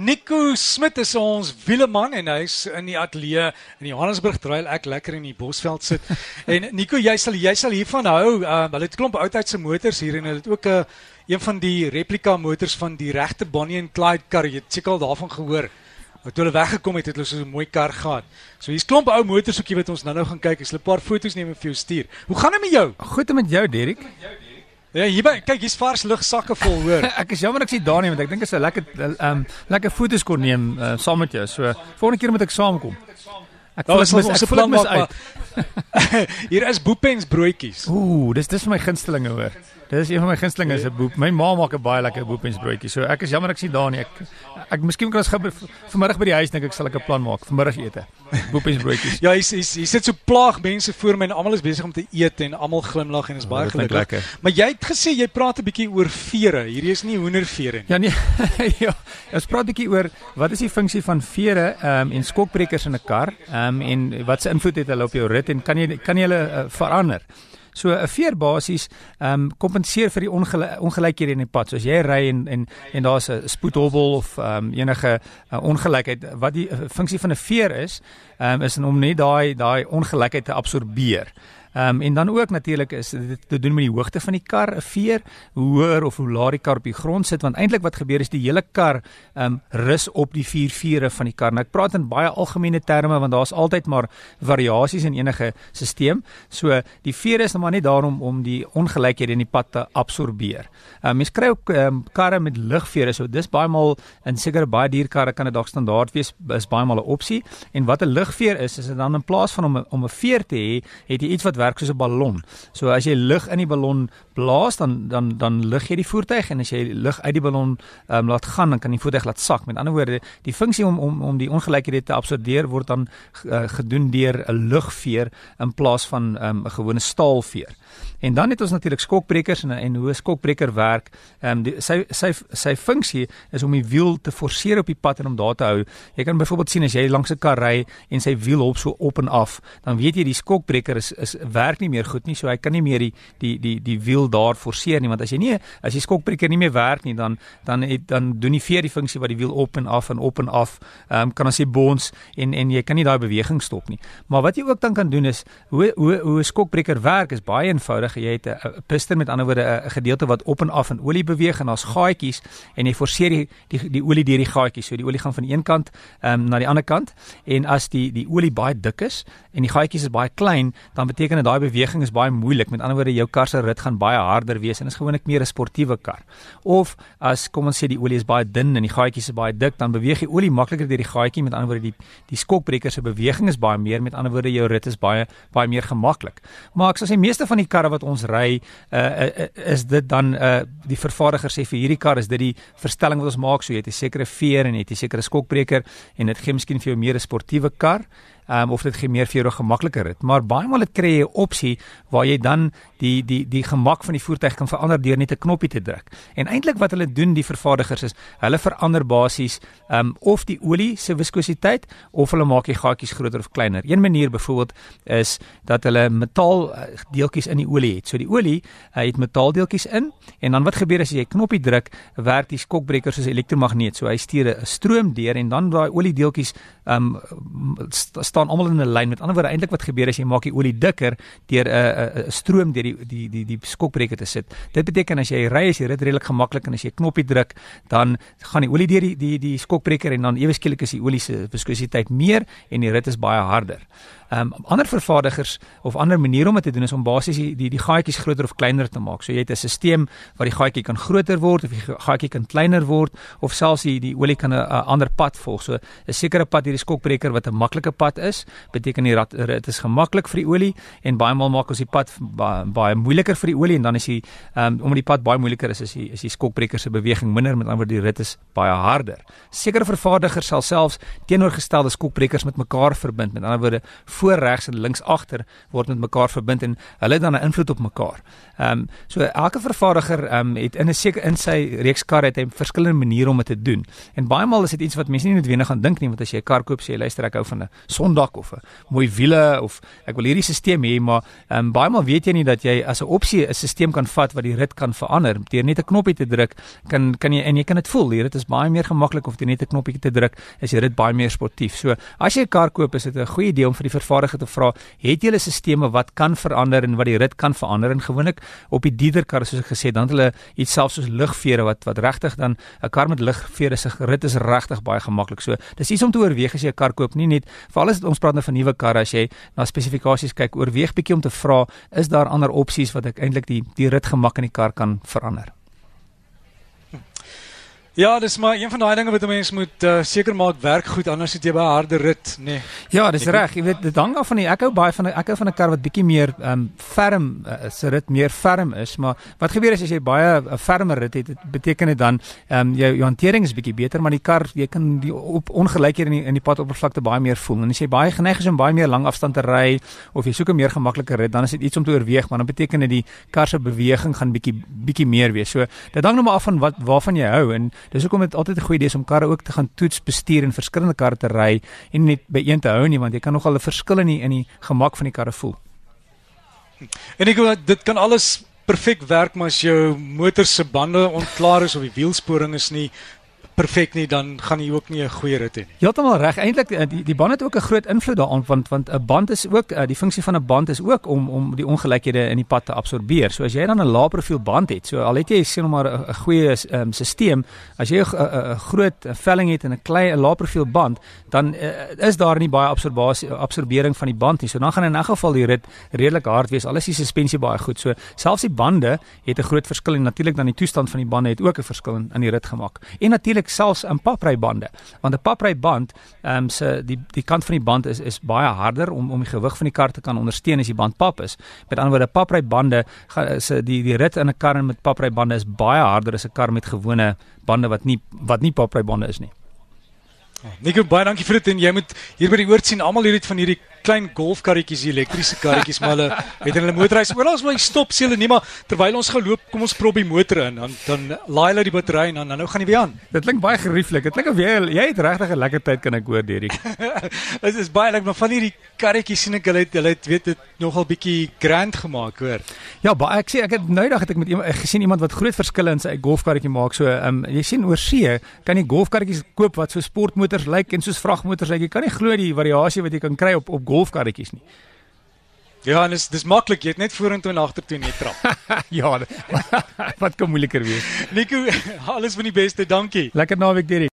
Nico Smit is ons wieleman en hy's in die ateljee in Johannesburg terwyl ek lekker in die Bosveld sit. en Nico, jy sal jy sal hiervan hou. Uh, hulle het 'n klomp oudheidse motors hier en hulle het ook 'n uh, een van die replika motors van die regte Bonnie and Clyde kar. Jy het seker al daarvan gehoor. Wat hulle weggekom het, het hulle so 'n mooi kar gehad. So hier's klomp ou motors ook jy wat ons nou-nou gaan kyk. Ek sal 'n paar foto's neem en vir jou stuur. Hoe gaan dit met jou? Goed met jou, Derek. Ja, hier by kyk, hier's vars lugsakke vol, hoor. ek is jammer ek sien daar nie want ek dink dit is 'n lekker ehm um, lekker foto's kon neem uh, saam met jou. So volgende keer moet ek saamkom. Ek wil ons ons plan maak. hier is boepens broodjies. Ooh, dis dis vir my gunstelinge hoor. Dis een van my gunstelinge is 'n boep. My ma maak 'n baie lekker boepens broodjie. So ek is jammer ek sien daar nie. Ek ek miskien kan ons gou vanmiddag by die huis dink ek sal ek 'n plan maak vir middagete. Boepens broodjies. ja, hier hier hier sit so plaag mense voor my en almal is besig om te eet en almal glimlag en is baie oh, gelukkig. Maar jy het gesê jy praat 'n bietjie oor vere. Hierdie is nie hoendervere nie. Ja nee. ja. Ons praat 'n bietjie oor wat is die funksie van vere um, en skokbrekers in 'n kar? Ehm um, en wat se invloed het hulle op jou rit en kan jy kan jy hulle uh, verander? So 'n veer basies ehm um, kompenseer vir die ongely ongelykhede in die pad. So as jy ry en en en daar's 'n spoedhobbel of ehm um, enige uh, ongelykheid wat die uh, funksie van 'n veer is, ehm um, is om net daai daai ongelykheid te absorbeer. Ehm um, en dan ook natuurlik is dit te doen met die hoogte van die kar, 'n veer, hoe hoër of hoe laag die kar op die grond sit want eintlik wat gebeur is die hele kar ehm um, rus op die vier vere van die kar. Nou ek praat in baie algemene terme want daar's altyd maar variasies in enige stelsel. So die veer is nou maar net daarom om die ongelykhede in die pad te absorbeer. Ehm um, mens kry ook ehm um, karre met ligvere. So dis baie maal in sekere baie duur karre kan dit dalk standaard wees, is baie maal 'n opsie. En wat 'n ligveer is, is dit dan in plaas van om om 'n veer te hê, het jy iets wat werk soos 'n ballon. So as jy lug in die ballon blaas dan dan dan lig jy die voertuig en as jy lug uit die ballon um, laat gaan dan kan die voertuig laat sak. Met ander woorde, die funksie om om om die ongelykhede te absorbeer word dan uh, gedoen deur 'n lugveer in plaas van ehm, 'n um, gewone staalveer. En dan het ons natuurlik skokbrekers en en hoe 'n skokbreker werk. Ehm um, sy sy sy funksie is om die wiel te forceer op die pad en om daar te hou. Jy kan byvoorbeeld sien as jy langs 'n kar ry en sy wiel hop so op en af, dan weet jy die skokbreker is is werk nie meer goed nie, so hy kan nie meer die die die die wiel daar forceer nie, want as jy nie as die skokbreker nie meer werk nie, dan dan het, dan doen die veer die funksie wat die wiel op en af en op en af ehm um, kan ons sê bons en en jy kan nie daai beweging stop nie. Maar wat jy ook dan kan doen is hoe hoe hoe 'n skokbreker werk is baie eenvoudig jy het 'n piston met ander woorde 'n gedeelte wat op en af in olie beweeg en daar's gaatjies en jy forceer die die die olie deur die gaatjies. So die olie gaan van een kant ehm um, na die ander kant en as die die olie baie dik is en die gaatjies is baie klein, dan beteken dit daai beweging is baie moeilik. Met ander woorde jou kar se rit gaan baie harder wees en is gewoonlik meer 'n sportiewe kar. Of as kom ons sê die olie is baie dun en die gaatjies is baie dik, dan beweeg die olie makliker deur die gaatjie. Met ander woorde die die skokbreker se beweging is baie meer. Met ander woorde jou rit is baie baie meer gemaklik. Maar ek sê meeste van die karre wat ons ry, uh, uh, is dit dan uh, die vervaardiger sê vir hierdie kar is dit die verstelling wat ons maak, so jy het 'n sekere veer en jy het 'n sekere skokbreker en dit gee miskien vir jou meer 'n sportiewe kar um, of dit gee meer vir jou gemakliker rit. Maar baie maal het kry jy 'n opsie waar jy dan die die die gemak van die voertuig kan verander deur net 'n knoppie te druk. En eintlik wat hulle doen die vervaardigers is hulle verander basies um, of die olie se viskositeit of hulle maak die gaatjies groter of kleiner. Een manier byvoorbeeld is dat hulle metaal eh, deeltjies in die olie het. So die olie uh, het metaaldeeltjies in en dan wat gebeur as jy 'n knoppie druk, werk die skokbreker soos 'n elektromagneet. So hy stuur 'n stroom deur en dan daai oliedeeltjies um, staan almal in 'n lyn. Met ander woorde, eintlik wat gebeur as jy maak die olie dikker deur 'n uh, 'n uh, stroom deur die die die die skokbreker te sit. Dit beteken as jy ry as jy rit redelik gemaklik en as jy knoppie druk, dan gaan die olie deur die die die skokbreker en dan ewe skielik is die olie se viskositeit meer en die rit is baie harder. Um, ander vervaardigers of ander maniere om dit te doen is om basies die die, die gaatjies groter of kleiner te maak. So jy het 'n stelsel waar die gaatjie kan groter word of die gaatjie kan kleiner word of selfs die die olie kan 'n ander pad volg. So 'n sekere pad hierdie skokbreker wat 'n maklike pad is, beteken die rat dit is gemaklik vir die olie en baie maal maak ons die pad baie, baie moeiliker vir die olie en dan is die um, omdat die pad baie moeiliker is, is die is die skokbreker se beweging minder met ander woorde die rit is baie harder. Sekere vervaardigers sal selfs teenoorgestelde skokbrekers met mekaar verbind. Met ander woorde voor regs en links agter word met mekaar verbind en hulle dan 'n invloed op mekaar. Ehm um, so elke vervaardiger ehm um, het in 'n seker in sy reeks kar het hy verskillende maniere om dit te doen. En baie maal is dit iets wat mense nie noodwendig gaan dink nie want as jy 'n kar koop sê jy luister ek hou van 'n sondak of 'n mooi wiele of ek wil hierdie stelsel hê, maar ehm um, baie maal weet jy nie dat jy as 'n opsie 'n stelsel kan vat wat die rit kan verander. Deur net 'n knoppie te druk, kan kan jy en jy kan dit voel. Die rit is baie meer gemaklik of jy net 'n knoppie te druk, is die rit baie meer sportief. So, as jy 'n kar koop, is dit 'n goeie idee om vir die vervaardiger te vra, het julle stelsels wat kan verander en wat die rit kan verander? En gewoonlik op die dieterkar soos ek gesê het, dan hulle iets selfs soos ligvere wat wat regtig dan 'n kar met ligvere se rit is regtig baie gemaklik. So, dis iets om te oorweeg as jy 'n kar koop, nie net vir alles ons praat nou van nuwe karre as jy na spesifikasies kyk, oorweeg bietjie om te vra, is daar ander opsies wat ek eintlik die die ritgemak in die kar kan verander? Ja, dis maar een van daai dinge wat 'n mens moet uh, seker maak werk goed anders het jy by 'n harde rit, nê. Nee. Ja, dis reg. Jy weet, dit hang af van die ek hou baie van ek hou van 'n kar wat bietjie meer ehm um, ferm uh, se rit meer ferm is, maar wat gebeur is as jy baie 'n uh, fermer rit het, dit beteken dit dan ehm um, jou jou hantering is bietjie beter, maar die kar jy kan die op ongelykhede in die, in die padoppervlakte baie meer voel. En as jy baie geneig is om baie meer lang afstand te ry of jy soek 'n meer gemaklike rit, dan is dit iets om te oorweeg, maar dan beteken dit die kar se beweging gaan bietjie bietjie meer wees. So, dit hang nou maar af van wat waarvan jy hou en dis hoekom dit altyd 'n goeie idee is om karre ook te gaan toets bestuur en verskillende karre te ry en net by een te hou nie want jy kan nogal 'n verskil in die in die gemak van die karre voel. En ek dit kan alles perfek werk maar as jou motor se bande ontklaar is of die wielsporing is nie perfek nie, dan gaan jy ook nie 'n goeie rit hê nie. Heeltemal reg. Eintlik eh, die die band het ook 'n groot invloed daaraan want want 'n band is ook eh, die funksie van 'n band is ook om om die ongelykhede in die pad te absorbeer. So as jy dan 'n lae profiel band het, so al het jy sien maar 'n goeie um, ehm, stelsel, as jy 'n groot velling het en 'n klein 'n lae profiel band, dan uh, is daar nie baie absorbasie absorbering van die band nie. So dan gaan in 'n geval die rit redelik hard wees. Alles die suspensie baie goed. So selfs die bande het 'n groot verskil en natuurlik dan die toestand van die bande het ook 'n verskil in, in die rit gemaak. En natuurlik selfs in paprybande want 'n papryband ehm um, se die die kant van die band is is baie harder om om die gewig van die kar te kan ondersteun as die band pap is. Met ander woorde paprybande se die die rit in 'n kar met paprybande is baie harder as 'n kar met gewone bande wat nie wat nie paprybande is nie. Nico baie dankie vir dit en jy moet hier by die oort sien almal hier het van hierdie klein golfkarretjies, elektriese karretjies, maar hulle het hulle motorhuis oral as my stop sê hulle nie maar terwyl ons geloop, kom ons prop die motor in dan dan laai hulle die battery en dan nou gaan die weer aan. Dit klink baie gerieflik. Dit klink of jy jy het regtig 'n lekker tyd kan ek hoor Derek. Dit is baie lekker, maar van hierdie karretjies sien ek hulle het hulle het weet dit nogal bietjie grand gemaak, hoor. Ja, baie ek sê ek het nou dag het ek met iemand gesien iemand wat groot verskille in sy golfkarretjie maak. So, ehm um, jy sien oor see kan jy golfkarretjies koop wat so sportmotors lyk en soos vragmotors lyk. Jy kan nie glo die variasie wat jy kan kry op op golfkarretjies nie. Ja, dis dis maklik, jy het net vorentoe en agtertoe net trap. ja, wat kan moeiliker wees? Nico, alles van die beste, dankie. Lekker naweek, Derek.